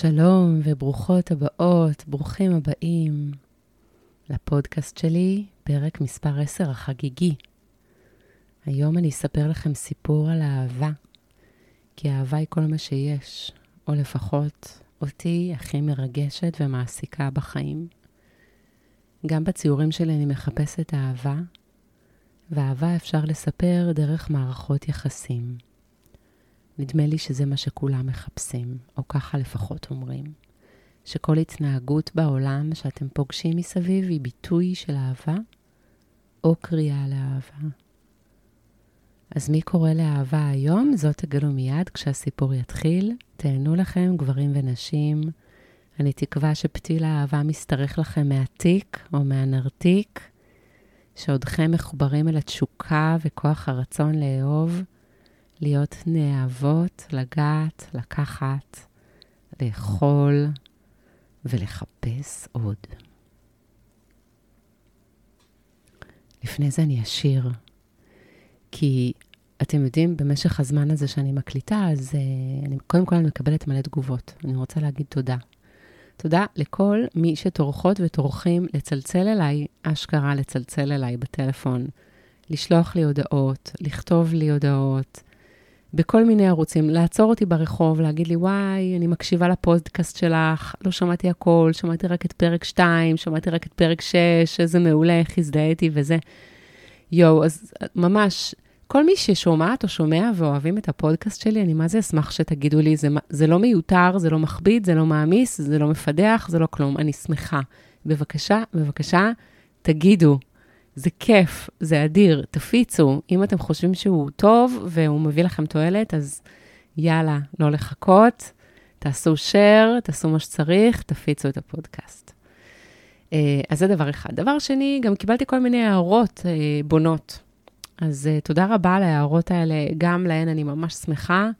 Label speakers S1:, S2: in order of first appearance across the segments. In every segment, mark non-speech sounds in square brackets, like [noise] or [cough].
S1: שלום וברוכות הבאות, ברוכים הבאים לפודקאסט שלי, פרק מספר 10 החגיגי. היום אני אספר לכם סיפור על אהבה, כי אהבה היא כל מה שיש, או לפחות אותי הכי מרגשת ומעסיקה בחיים. גם בציורים שלי אני מחפשת אהבה, ואהבה אפשר לספר דרך מערכות יחסים. נדמה לי שזה מה שכולם מחפשים, או ככה לפחות אומרים. שכל התנהגות בעולם שאתם פוגשים מסביב היא ביטוי של אהבה, או קריאה לאהבה. אז מי קורא לאהבה היום? זאת תגלו מיד כשהסיפור יתחיל. תהנו לכם, גברים ונשים. אני תקווה שפתיל האהבה משתרך לכם מהתיק או מהנרתיק, שעודכם מחוברים אל התשוקה וכוח הרצון לאהוב. להיות נאהבות, לגעת, לקחת, לאכול ולחפש עוד. לפני זה אני אשיר, כי אתם יודעים, במשך הזמן הזה שאני מקליטה, אז uh, אני, קודם כל אני מקבלת מלא תגובות. אני רוצה להגיד תודה. תודה לכל מי שטורחות וטורחים לצלצל אליי, אשכרה לצלצל אליי בטלפון, לשלוח לי הודעות, לכתוב לי הודעות, בכל מיני ערוצים, לעצור אותי ברחוב, להגיד לי, וואי, אני מקשיבה לפודקאסט שלך, לא שמעתי הכל, שמעתי רק את פרק 2, שמעתי רק את פרק 6, איזה מעולה, איך הזדהיתי וזה. יואו, אז ממש, כל מי ששומעת או שומע ואוהבים את הפודקאסט שלי, אני מה זה אשמח שתגידו לי, זה, זה לא מיותר, זה לא מכביד, זה לא מעמיס, זה לא מפדח, זה לא כלום, אני שמחה. בבקשה, בבקשה, תגידו, זה כיף, זה אדיר, תפיצו. אם אתם חושבים שהוא טוב והוא מביא לכם תועלת, אז יאללה, לא לחכות, תעשו share, תעשו מה שצריך, תפיצו את הפודקאסט. אה, אז זה דבר אחד. דבר שני, גם קיבלתי כל מיני הערות אה, בונות. אז אה, תודה רבה על ההערות האלה, גם להן אני ממש שמחה.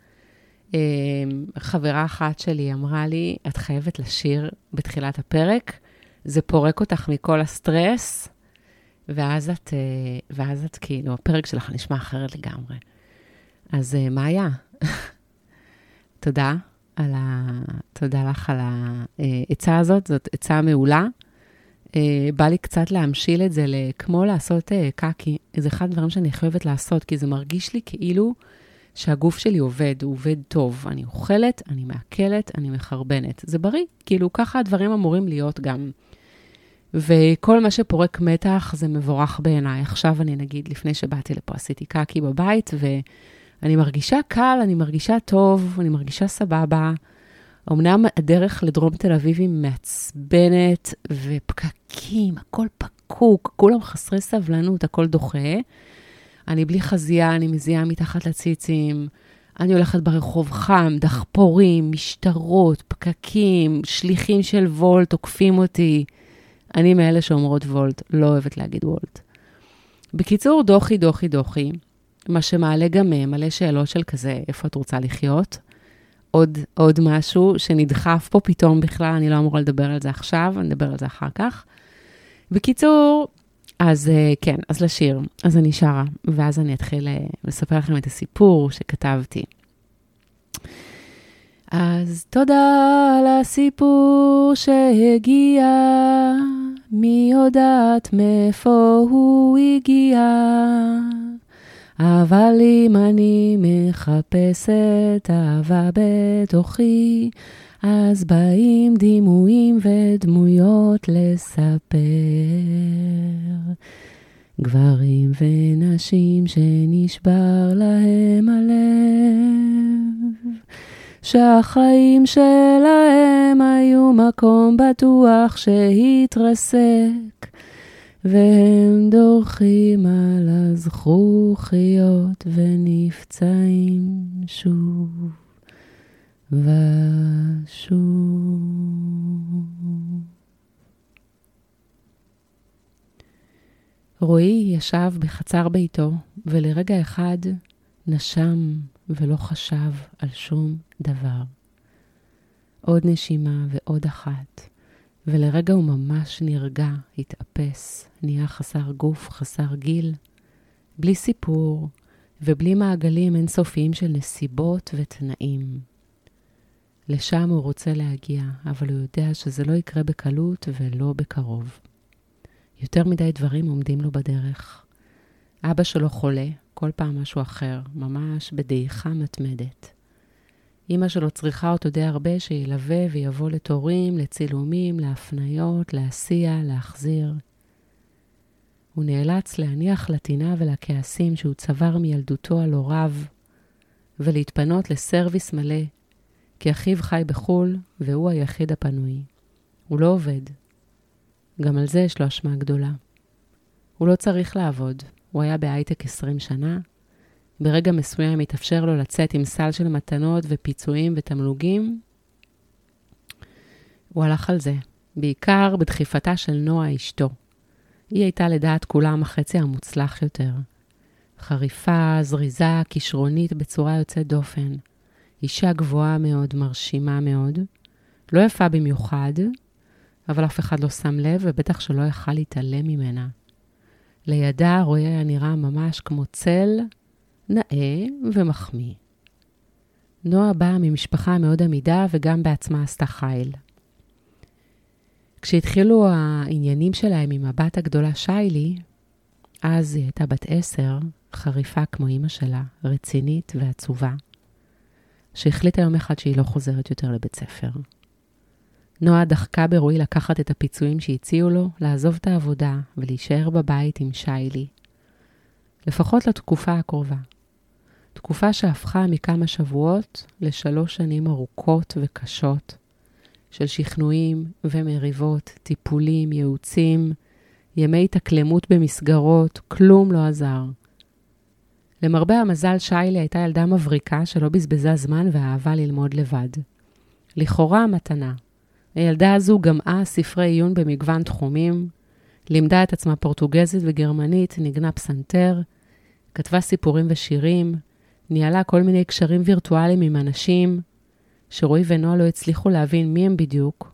S1: חברה אחת שלי אמרה לי, את חייבת לשיר בתחילת הפרק, זה פורק אותך מכל הסטרס. ואז את, אה, ואז את כאילו, הפרק שלך נשמע אחרת לגמרי. אז אה, מה היה? [laughs] תודה על ה... תודה לך על העצה הזאת, זאת עצה מעולה. אה, בא לי קצת להמשיל את זה כמו לעשות קקי. זה אחד הדברים שאני חייבת לעשות, כי זה מרגיש לי כאילו שהגוף שלי עובד, הוא עובד טוב. אני אוכלת, אני מעכלת, אני מחרבנת. זה בריא, כאילו ככה הדברים אמורים להיות גם. וכל מה שפורק מתח זה מבורך בעיניי. עכשיו אני נגיד, לפני שבאתי לפה, עשיתי קקי בבית, ואני מרגישה קל, אני מרגישה טוב, אני מרגישה סבבה. אמנם הדרך לדרום תל אביב היא מעצבנת, ופקקים, הכל פקוק, כולם חסרי סבלנות, הכל דוחה. אני בלי חזייה, אני מזיעה מתחת לציצים. אני הולכת ברחוב חם, דחפורים, משטרות, פקקים, שליחים של וולט תוקפים אותי. אני מאלה שאומרות וולט, לא אוהבת להגיד וולט. בקיצור, דוחי, דוחי, דוחי, מה שמעלה גם מלא שאלות של כזה, איפה את רוצה לחיות? עוד, עוד משהו שנדחף פה פתאום בכלל, אני לא אמורה לדבר על זה עכשיו, אני אדבר על זה אחר כך. בקיצור, אז אה, כן, אז לשיר. אז אני שרה, ואז אני אתחיל אה, לספר לכם את הסיפור שכתבתי. אז תודה על הסיפור שהגיע, מי יודעת מאיפה הוא הגיע. אבל אם אני מחפשת אהבה בתוכי, אז באים דימויים ודמויות לספר. גברים ונשים שנשבר להם הלב. שהחיים שלהם היו מקום בטוח שהתרסק, והם דורכים על הזכוכיות ונפצעים שוב ושוב. רועי ישב בחצר ביתו, ולרגע אחד נשם ולא חשב על שום דבר. עוד נשימה ועוד אחת, ולרגע הוא ממש נרגע, התאפס, נהיה חסר גוף, חסר גיל, בלי סיפור ובלי מעגלים אינסופיים של נסיבות ותנאים. לשם הוא רוצה להגיע, אבל הוא יודע שזה לא יקרה בקלות ולא בקרוב. יותר מדי דברים עומדים לו בדרך. אבא שלו חולה, כל פעם משהו אחר, ממש בדעיכה מתמדת. אימא שלו צריכה אותו די הרבה שילווה ויבוא לתורים, לצילומים, להפניות, להסיע, להחזיר. הוא נאלץ להניח לטינה ולכעסים שהוא צבר מילדותו על הוריו, ולהתפנות לסרוויס מלא, כי אחיו חי בחו"ל והוא היחיד הפנוי. הוא לא עובד. גם על זה יש לו אשמה גדולה. הוא לא צריך לעבוד, הוא היה בהייטק 20 שנה. ברגע מסוים התאפשר לו לצאת עם סל של מתנות ופיצויים ותמלוגים. הוא הלך על זה, בעיקר בדחיפתה של נועה אשתו. היא הייתה לדעת כולם החצי המוצלח יותר. חריפה, זריזה, כישרונית בצורה יוצאת דופן. אישה גבוהה מאוד, מרשימה מאוד. לא יפה במיוחד, אבל אף אחד לא שם לב, ובטח שלא יכל להתעלם ממנה. לידה רועי היה נראה ממש כמו צל נאה ומחמיא. נועה באה ממשפחה מאוד עמידה וגם בעצמה עשתה חיל. כשהתחילו העניינים שלהם עם הבת הגדולה שיילי, אז היא הייתה בת עשר, חריפה כמו אימא שלה, רצינית ועצובה, שהחליטה יום אחד שהיא לא חוזרת יותר לבית ספר. נועה דחקה ברועי לקחת את הפיצויים שהציעו לו, לעזוב את העבודה ולהישאר בבית עם שיילי. לפחות לתקופה הקרובה. תקופה שהפכה מכמה שבועות לשלוש שנים ארוכות וקשות של שכנועים ומריבות, טיפולים, ייעוצים, ימי התאקלמות במסגרות, כלום לא עזר. למרבה המזל, שיילי הייתה ילדה מבריקה שלא בזבזה זמן ואהבה ללמוד לבד. לכאורה מתנה, הילדה הזו גמעה ספרי עיון במגוון תחומים, לימדה את עצמה פורטוגזית וגרמנית, נגנה פסנתר, כתבה סיפורים ושירים, ניהלה כל מיני קשרים וירטואליים עם אנשים שרועי ונועה לא הצליחו להבין מי הם בדיוק,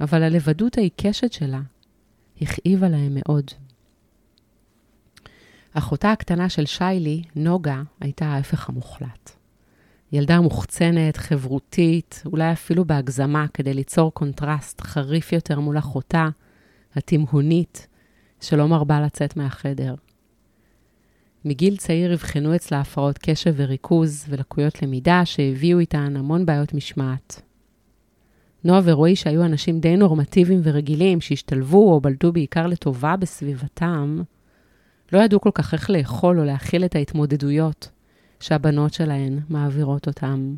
S1: אבל הלבדות העיקשת שלה הכאיבה להם מאוד. אחותה הקטנה של שיילי, נוגה, הייתה ההפך המוחלט. ילדה מוחצנת, חברותית, אולי אפילו בהגזמה, כדי ליצור קונטרסט חריף יותר מול אחותה, התימהונית, שלא מרבה לצאת מהחדר. מגיל צעיר אבחנו אצלה הפרעות קשב וריכוז ולקויות למידה שהביאו איתן המון בעיות משמעת. נועה ורועי, שהיו אנשים די נורמטיביים ורגילים, שהשתלבו או בלטו בעיקר לטובה בסביבתם, לא ידעו כל כך איך לאכול או להכיל את ההתמודדויות שהבנות שלהן מעבירות אותם.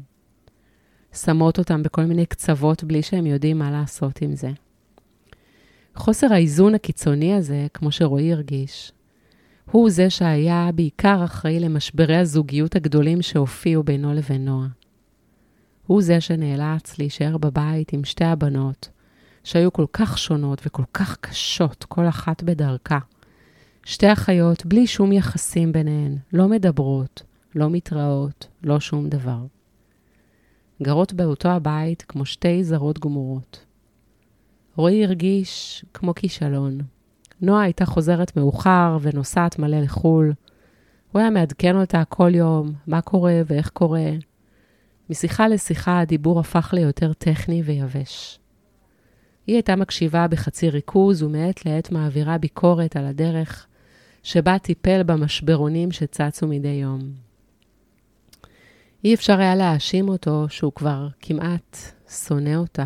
S1: שמות אותם בכל מיני קצוות בלי שהם יודעים מה לעשות עם זה. חוסר האיזון הקיצוני הזה, כמו שרועי הרגיש, הוא זה שהיה בעיקר אחראי למשברי הזוגיות הגדולים שהופיעו בינו לבין נועה. הוא זה שנאלץ להישאר בבית עם שתי הבנות, שהיו כל כך שונות וכל כך קשות, כל אחת בדרכה. שתי אחיות בלי שום יחסים ביניהן, לא מדברות, לא מתראות, לא שום דבר. גרות באותו הבית כמו שתי זרות גמורות. רועי הרגיש כמו כישלון. נועה הייתה חוזרת מאוחר ונוסעת מלא לחו"ל. הוא היה מעדכן אותה כל יום, מה קורה ואיך קורה. משיחה לשיחה הדיבור הפך ליותר טכני ויבש. היא הייתה מקשיבה בחצי ריכוז ומעת לעת מעבירה ביקורת על הדרך שבה טיפל במשברונים שצצו מדי יום. אי אפשר היה להאשים אותו שהוא כבר כמעט שונא אותה.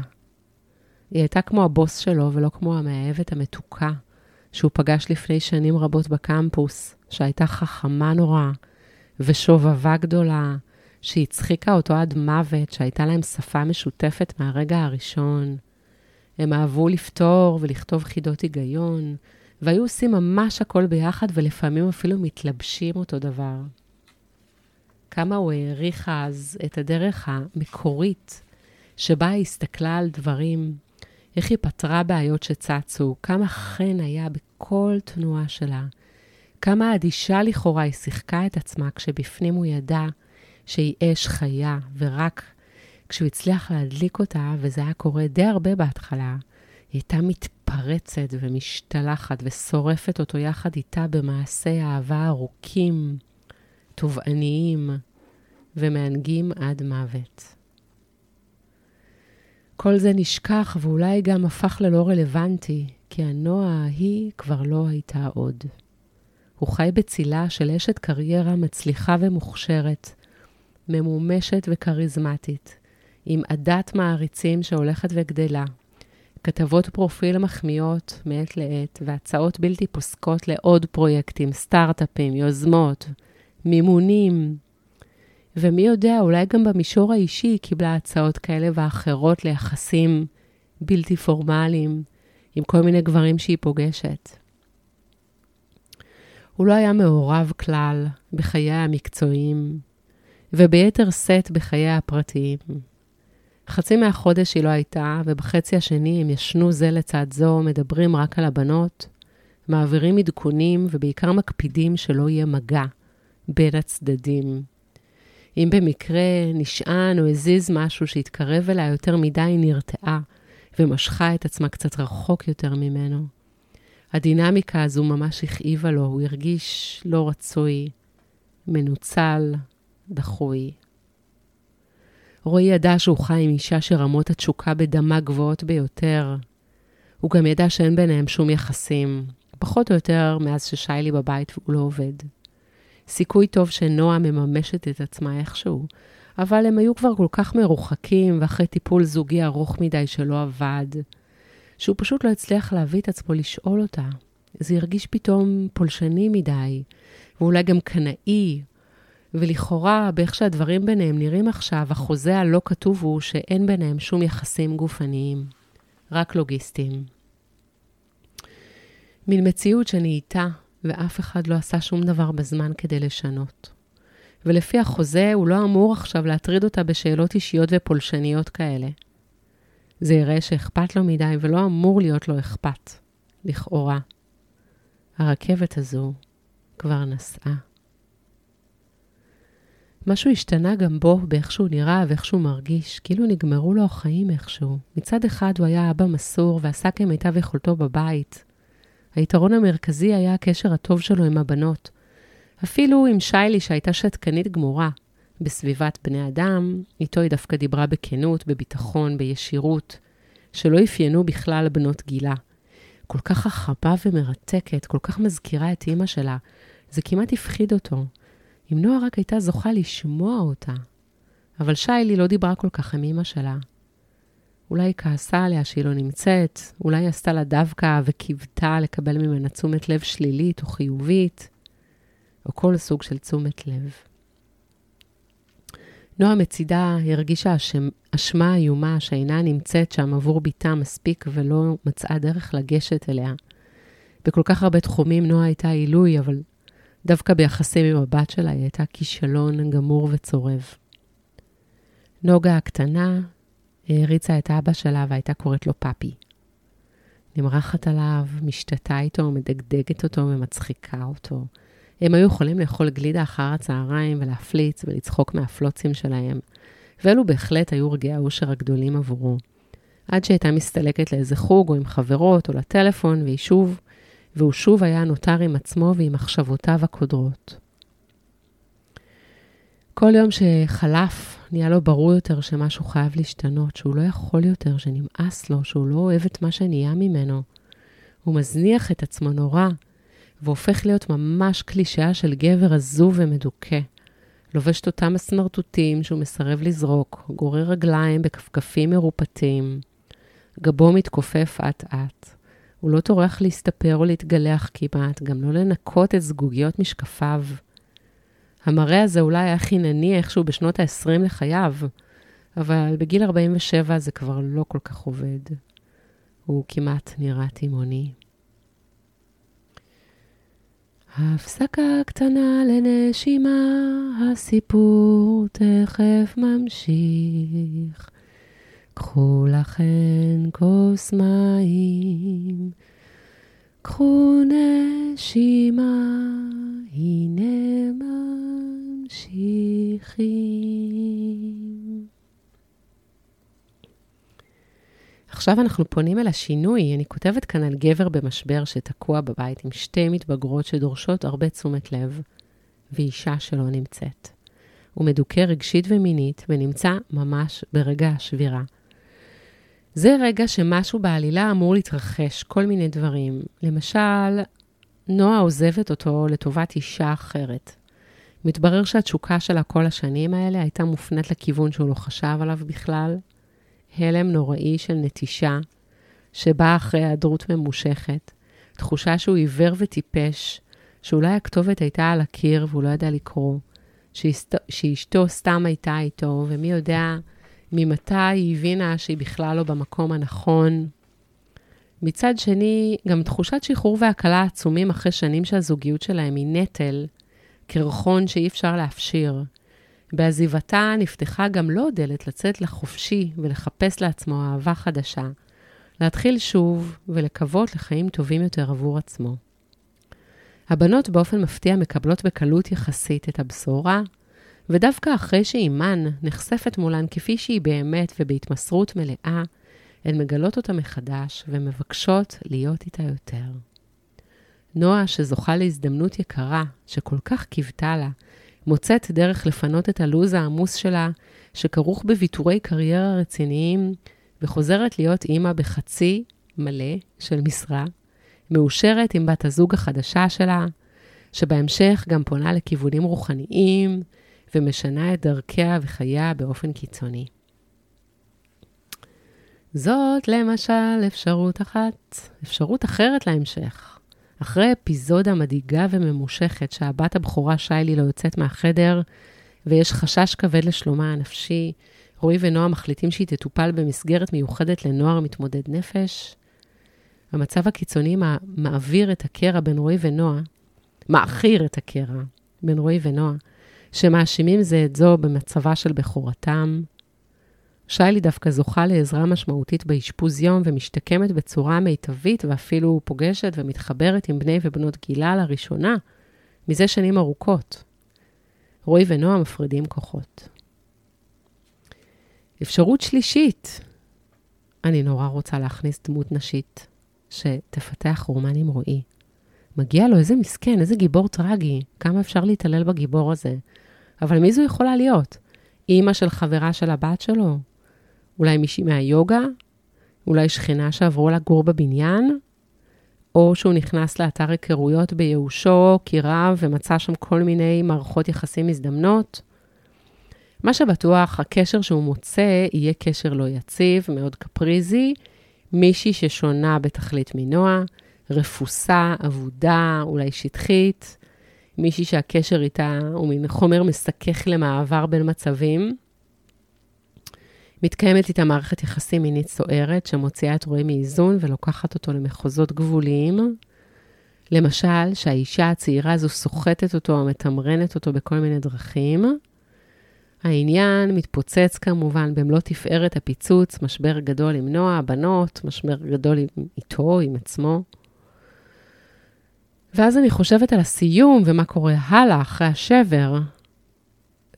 S1: היא הייתה כמו הבוס שלו ולא כמו המאהבת המתוקה שהוא פגש לפני שנים רבות בקמפוס, שהייתה חכמה נורא ושובבה גדולה, שהצחיקה אותו עד מוות, שהייתה להם שפה משותפת מהרגע הראשון. הם אהבו לפתור ולכתוב חידות היגיון, והיו עושים ממש הכל ביחד, ולפעמים אפילו מתלבשים אותו דבר. כמה הוא העריך אז את הדרך המקורית שבה היא הסתכלה על דברים, איך היא פתרה בעיות שצצו, כמה חן היה בכל תנועה שלה, כמה אדישה לכאורה היא שיחקה את עצמה כשבפנים הוא ידע שהיא אש חיה, ורק כשהוא הצליח להדליק אותה, וזה היה קורה די הרבה בהתחלה, היא הייתה מתפרצת ומשתלחת ושורפת אותו יחד איתה במעשי אהבה ארוכים, תובעניים ומענגים עד מוות. כל זה נשכח ואולי גם הפך ללא רלוונטי, כי הנועה ההיא כבר לא הייתה עוד. הוא חי בצילה של אשת קריירה מצליחה ומוכשרת, ממומשת וכריזמטית, עם עדת מעריצים שהולכת וגדלה, כתבות פרופיל מחמיאות מעת לעת, והצעות בלתי פוסקות לעוד פרויקטים, סטארט-אפים, יוזמות, מימונים. ומי יודע, אולי גם במישור האישי היא קיבלה הצעות כאלה ואחרות ליחסים בלתי פורמליים עם כל מיני גברים שהיא פוגשת. הוא לא היה מעורב כלל בחיי המקצועיים, וביתר שאת בחיי הפרטיים. חצי מהחודש היא לא הייתה, ובחצי השני הם ישנו זה לצד זו, מדברים רק על הבנות, מעבירים עדכונים, ובעיקר מקפידים שלא יהיה מגע בין הצדדים. אם במקרה נשען או הזיז משהו שהתקרב אליה יותר מדי, היא נרתעה ומשכה את עצמה קצת רחוק יותר ממנו. הדינמיקה הזו ממש הכאיבה לו, הוא הרגיש לא רצוי, מנוצל, דחוי. רועי ידע שהוא חי עם אישה שרמות התשוקה בדמה גבוהות ביותר. הוא גם ידע שאין ביניהם שום יחסים, פחות או יותר מאז ששיילי בבית והוא לא עובד. סיכוי טוב שנועה מממשת את עצמה איכשהו, אבל הם היו כבר כל כך מרוחקים ואחרי טיפול זוגי ארוך מדי שלא עבד, שהוא פשוט לא הצליח להביא את עצמו לשאול אותה. זה הרגיש פתאום פולשני מדי, ואולי גם קנאי ולכאורה, באיך שהדברים ביניהם נראים עכשיו, החוזה הלא כתוב הוא שאין ביניהם שום יחסים גופניים, רק לוגיסטיים. מין מציאות שנהייתה, ואף אחד לא עשה שום דבר בזמן כדי לשנות. ולפי החוזה, הוא לא אמור עכשיו להטריד אותה בשאלות אישיות ופולשניות כאלה. זה יראה שאכפת לו מדי ולא אמור להיות לו אכפת, לכאורה. הרכבת הזו כבר נסעה. משהו השתנה גם בו, באיך שהוא נראה ואיך שהוא מרגיש, כאילו נגמרו לו החיים איכשהו. מצד אחד הוא היה אבא מסור ועשה כמיטב יכולתו בבית. היתרון המרכזי היה הקשר הטוב שלו עם הבנות. אפילו עם שיילי שהייתה שתקנית גמורה. בסביבת בני אדם, איתו היא דווקא דיברה בכנות, בביטחון, בישירות, שלא אפיינו בכלל בנות גילה. כל כך חכמה ומרתקת, כל כך מזכירה את אימא שלה, זה כמעט הפחיד אותו. אם נועה רק הייתה זוכה לשמוע אותה. אבל שיילי לא דיברה כל כך עם אמא שלה. אולי היא כעסה עליה שהיא לא נמצאת, אולי היא עשתה לה דווקא וקיוותה לקבל ממנה תשומת לב שלילית או חיובית, או כל סוג של תשומת לב. נועה מצידה הרגישה אשמה איומה שאינה נמצאת שם עבור בתה מספיק ולא מצאה דרך לגשת אליה. בכל כך הרבה תחומים נועה הייתה עילוי, אבל דווקא ביחסים עם הבת שלה היא הייתה כישלון גמור וצורב. נוגה הקטנה העריצה את אבא שלה והייתה קוראת לו פאפי. נמרחת עליו, משתתה איתו, מדגדגת אותו ומצחיקה אותו. הם היו יכולים לאכול גלידה אחר הצהריים ולהפליץ ולצחוק מהפלוצים שלהם, ואלו בהחלט היו רגעי האושר הגדולים עבורו. עד שהייתה מסתלקת לאיזה חוג או עם חברות או לטלפון, והיא שוב והוא שוב היה נותר עם עצמו ועם מחשבותיו הקודרות. כל יום שחלף, נהיה לו ברור יותר שמשהו חייב להשתנות, שהוא לא יכול יותר, שנמאס לו, שהוא לא אוהב את מה שנהיה ממנו. הוא מזניח את עצמו נורא, והופך להיות ממש קלישאה של גבר עזוב ומדוכא. לובש את אותם הסמרטוטים שהוא מסרב לזרוק, גורר רגליים בכפכפים מרופטים, גבו מתכופף אט-אט. הוא לא טורח להסתפר או להתגלח כמעט, גם לא לנקות את זגוגיות משקפיו. המראה הזה אולי היה חינני איכשהו בשנות ה-20 לחייו, אבל בגיל 47 זה כבר לא כל כך עובד. הוא כמעט נראה תימוני. הפסקה קטנה לנשימה, הסיפור תכף ממשיך. קחו לכן כוס מים, קחו נשימה, ממשיכים. עכשיו אנחנו פונים אל השינוי. אני כותבת כאן על גבר במשבר שתקוע בבית עם שתי מתבגרות שדורשות הרבה תשומת לב, ואישה שלא נמצאת. הוא מדוכא רגשית ומינית ונמצא ממש ברגע השבירה. זה רגע שמשהו בעלילה אמור להתרחש, כל מיני דברים. למשל, נועה עוזבת אותו לטובת אישה אחרת. מתברר שהתשוקה שלה כל השנים האלה הייתה מופנית לכיוון שהוא לא חשב עליו בכלל. הלם נוראי של נטישה, שבאה אחרי היעדרות ממושכת. תחושה שהוא עיוור וטיפש, שאולי הכתובת הייתה על הקיר והוא לא ידע לקרוא, שאשתו, שאשתו סתם הייתה איתו, ומי יודע ממתי היא הבינה שהיא בכלל לא במקום הנכון. מצד שני, גם תחושת שחרור והקלה עצומים אחרי שנים שהזוגיות שלהם היא נטל, קרחון שאי אפשר להפשיר. בעזיבתה נפתחה גם לו לא דלת לצאת לחופשי ולחפש לעצמו אהבה חדשה, להתחיל שוב ולקוות לחיים טובים יותר עבור עצמו. הבנות באופן מפתיע מקבלות בקלות יחסית את הבשורה, ודווקא אחרי שאימן נחשפת מולן כפי שהיא באמת ובהתמסרות מלאה, הן מגלות אותה מחדש ומבקשות להיות איתה יותר. נועה, שזוכה להזדמנות יקרה, שכל כך קיוותה לה, מוצאת דרך לפנות את הלו"ז העמוס שלה, שכרוך בוויתורי קריירה רציניים, וחוזרת להיות אימא בחצי מלא של משרה, מאושרת עם בת הזוג החדשה שלה, שבהמשך גם פונה לכיוונים רוחניים, ומשנה את דרכיה וחייה באופן קיצוני. זאת למשל אפשרות אחת. אפשרות אחרת להמשך. אחרי אפיזודה מדאיגה וממושכת שהבת הבכורה שיילי לא יוצאת מהחדר, ויש חשש כבד לשלומה הנפשי, רועי ונועה מחליטים שהיא תטופל במסגרת מיוחדת לנוער מתמודד נפש. המצב הקיצוני מעביר את הקרע בין רועי ונועה, מעכיר את הקרע בין רועי ונועה, שמאשימים זה את זו במצבה של בכורתם. שיילי דווקא זוכה לעזרה משמעותית באשפוז יום ומשתקמת בצורה מיטבית ואפילו פוגשת ומתחברת עם בני ובנות גילה לראשונה מזה שנים ארוכות. רועי ונועה מפרידים כוחות. אפשרות שלישית, אני נורא רוצה להכניס דמות נשית שתפתח רומן עם רועי. מגיע לו איזה מסכן, איזה גיבור טרגי, כמה אפשר להתעלל בגיבור הזה. אבל מי זו יכולה להיות? אימא של חברה של הבת שלו? אולי מישהי מהיוגה? אולי שכנה שעברו לגור בבניין? או שהוא נכנס לאתר היכרויות בייאושו, כי רב, ומצא שם כל מיני מערכות יחסים מזדמנות? מה שבטוח, הקשר שהוא מוצא יהיה קשר לא יציב, מאוד קפריזי, מישהי ששונה בתכלית מנועה, רפוסה, אבודה, אולי שטחית, מישהי שהקשר איתה הוא מין חומר מסכך למעבר בין מצבים. מתקיימת איתה מערכת יחסים מינית סוערת שמוציאה את רועי מאיזון ולוקחת אותו למחוזות גבוליים. למשל, שהאישה הצעירה הזו סוחטת אותו או מתמרנת אותו בכל מיני דרכים. העניין מתפוצץ כמובן במלוא תפארת הפיצוץ, משבר גדול עם נועה, הבנות, משבר גדול עם, איתו, עם עצמו. ואז אני חושבת על הסיום ומה קורה הלאה אחרי השבר.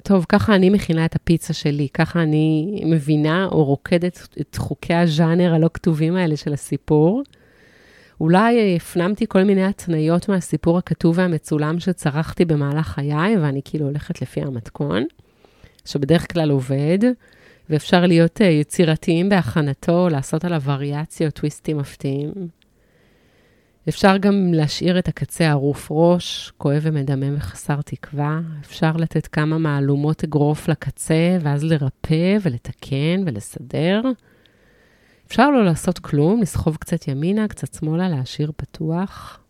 S1: טוב, ככה אני מכינה את הפיצה שלי, ככה אני מבינה או רוקדת את חוקי הז'אנר הלא כתובים האלה של הסיפור. אולי הפנמתי כל מיני התניות מהסיפור הכתוב והמצולם שצרכתי במהלך חיי, ואני כאילו הולכת לפי המתכון, שבדרך כלל עובד, ואפשר להיות אה, יצירתיים בהכנתו, לעשות עליו וריאציות, טוויסטים מפתיעים. אפשר גם להשאיר את הקצה ערוף ראש, כואב ומדמם וחסר תקווה. אפשר לתת כמה מהלומות אגרוף לקצה, ואז לרפא ולתקן ולסדר. אפשר לא לעשות כלום, לסחוב קצת ימינה, קצת שמאלה, להשאיר פתוח.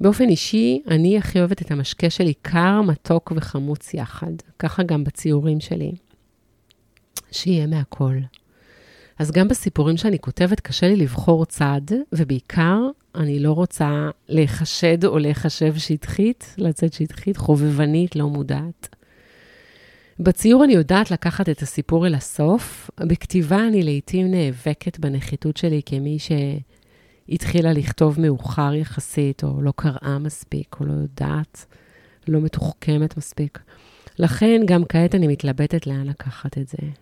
S1: באופן אישי, אני הכי אוהבת את המשקה שלי קר, מתוק וחמוץ יחד. ככה גם בציורים שלי. שיהיה מהכל. אז גם בסיפורים שאני כותבת קשה לי לבחור צד, ובעיקר אני לא רוצה להיחשד או להיחשב שטחית, לצאת שטחית, חובבנית, לא מודעת. בציור אני יודעת לקחת את הסיפור אל הסוף. בכתיבה אני לעתים נאבקת בנחיתות שלי כמי שהתחילה לכתוב מאוחר יחסית, או לא קראה מספיק, או לא יודעת, לא מתוחכמת מספיק. לכן גם כעת אני מתלבטת לאן לקחת את זה.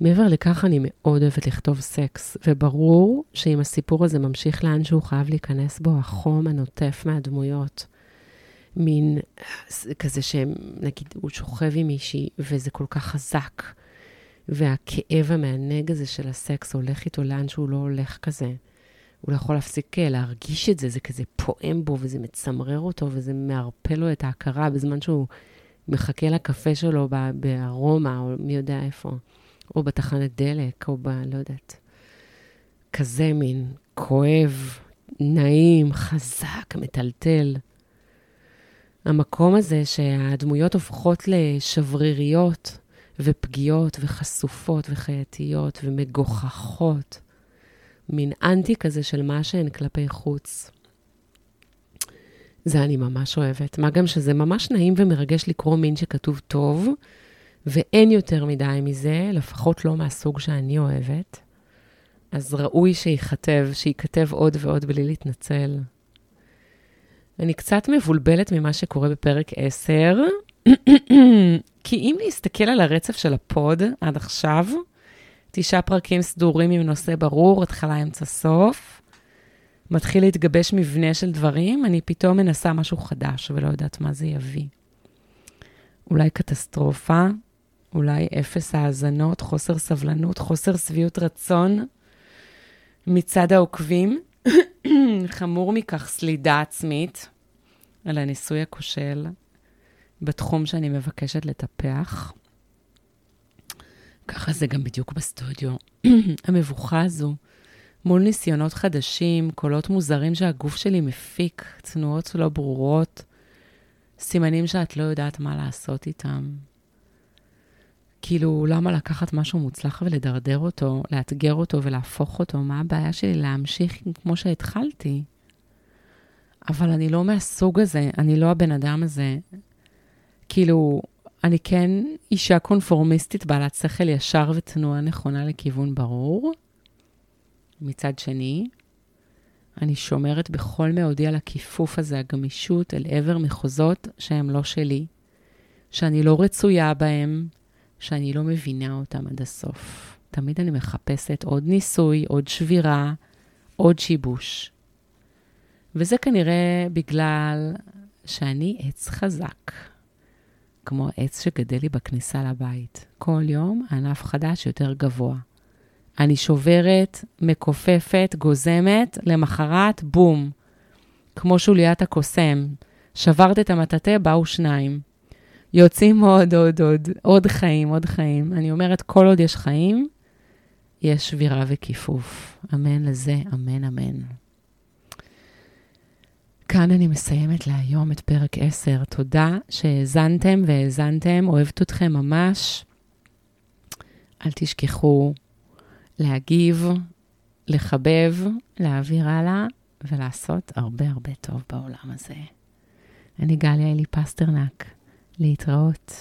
S1: מעבר לכך, אני מאוד אוהבת לכתוב סקס, וברור שאם הסיפור הזה ממשיך לאן שהוא חייב להיכנס בו החום הנוטף מהדמויות. מין כזה שנגיד הוא שוכב עם מישהי וזה כל כך חזק, והכאב המענג הזה של הסקס הולך איתו לאן שהוא לא הולך כזה. הוא לא יכול להפסיק אה, להרגיש את זה, זה כזה פועם בו וזה מצמרר אותו וזה מערפל לו את ההכרה בזמן שהוא מחכה לקפה שלו בארומה, או מי יודע איפה, או בתחנת דלק, או ב... לא יודעת. כזה מין כואב, נעים, חזק, מטלטל. המקום הזה שהדמויות הופכות לשבריריות ופגיעות וחשופות וחייתיות ומגוחכות. מין אנטי כזה של מה שהן כלפי חוץ. זה אני ממש אוהבת. מה גם שזה ממש נעים ומרגש לקרוא מין שכתוב טוב, ואין יותר מדי מזה, לפחות לא מהסוג שאני אוהבת. אז ראוי שייכתב, שייכתב עוד ועוד בלי להתנצל. אני קצת מבולבלת ממה שקורה בפרק 10, כי אם להסתכל על הרצף של הפוד עד עכשיו, תשעה פרקים סדורים עם נושא ברור, התחלה, אמצע, סוף. מתחיל להתגבש מבנה של דברים, אני פתאום מנסה משהו חדש ולא יודעת מה זה יביא. אולי קטסטרופה, אולי אפס האזנות, חוסר סבלנות, חוסר שביעות רצון מצד העוקבים. [coughs] חמור מכך, סלידה עצמית על הניסוי הכושל בתחום שאני מבקשת לטפח. ככה זה גם בדיוק בסטודיו. [coughs] המבוכה הזו, מול ניסיונות חדשים, קולות מוזרים שהגוף שלי מפיק, תנועות לא ברורות, סימנים שאת לא יודעת מה לעשות איתם. כאילו, למה לקחת משהו מוצלח ולדרדר אותו, לאתגר אותו ולהפוך אותו? מה הבעיה שלי להמשיך כמו שהתחלתי? אבל אני לא מהסוג הזה, אני לא הבן אדם הזה. כאילו, אני כן אישה קונפורמיסטית בעלת שכל ישר ותנועה נכונה לכיוון ברור. מצד שני, אני שומרת בכל מאודי על הכיפוף הזה, הגמישות, אל עבר מחוזות שהם לא שלי, שאני לא רצויה בהם, שאני לא מבינה אותם עד הסוף. תמיד אני מחפשת עוד ניסוי, עוד שבירה, עוד שיבוש. וזה כנראה בגלל שאני עץ חזק. כמו העץ שגדל לי בכניסה לבית. כל יום ענף חדש יותר גבוה. אני שוברת, מכופפת, גוזמת, למחרת, בום. כמו שוליית הקוסם. שברת את המטאטא, באו שניים. יוצאים עוד, עוד, עוד, עוד חיים, עוד חיים. אני אומרת, כל עוד יש חיים, יש שבירה וכיפוף. אמן לזה, אמן, אמן. כאן אני מסיימת להיום את פרק 10. תודה שהאזנתם והאזנתם, אוהבת אתכם ממש. אל תשכחו להגיב, לחבב, להעביר הלאה ולעשות הרבה הרבה טוב בעולם הזה. אני גליה אלי פסטרנק. להתראות.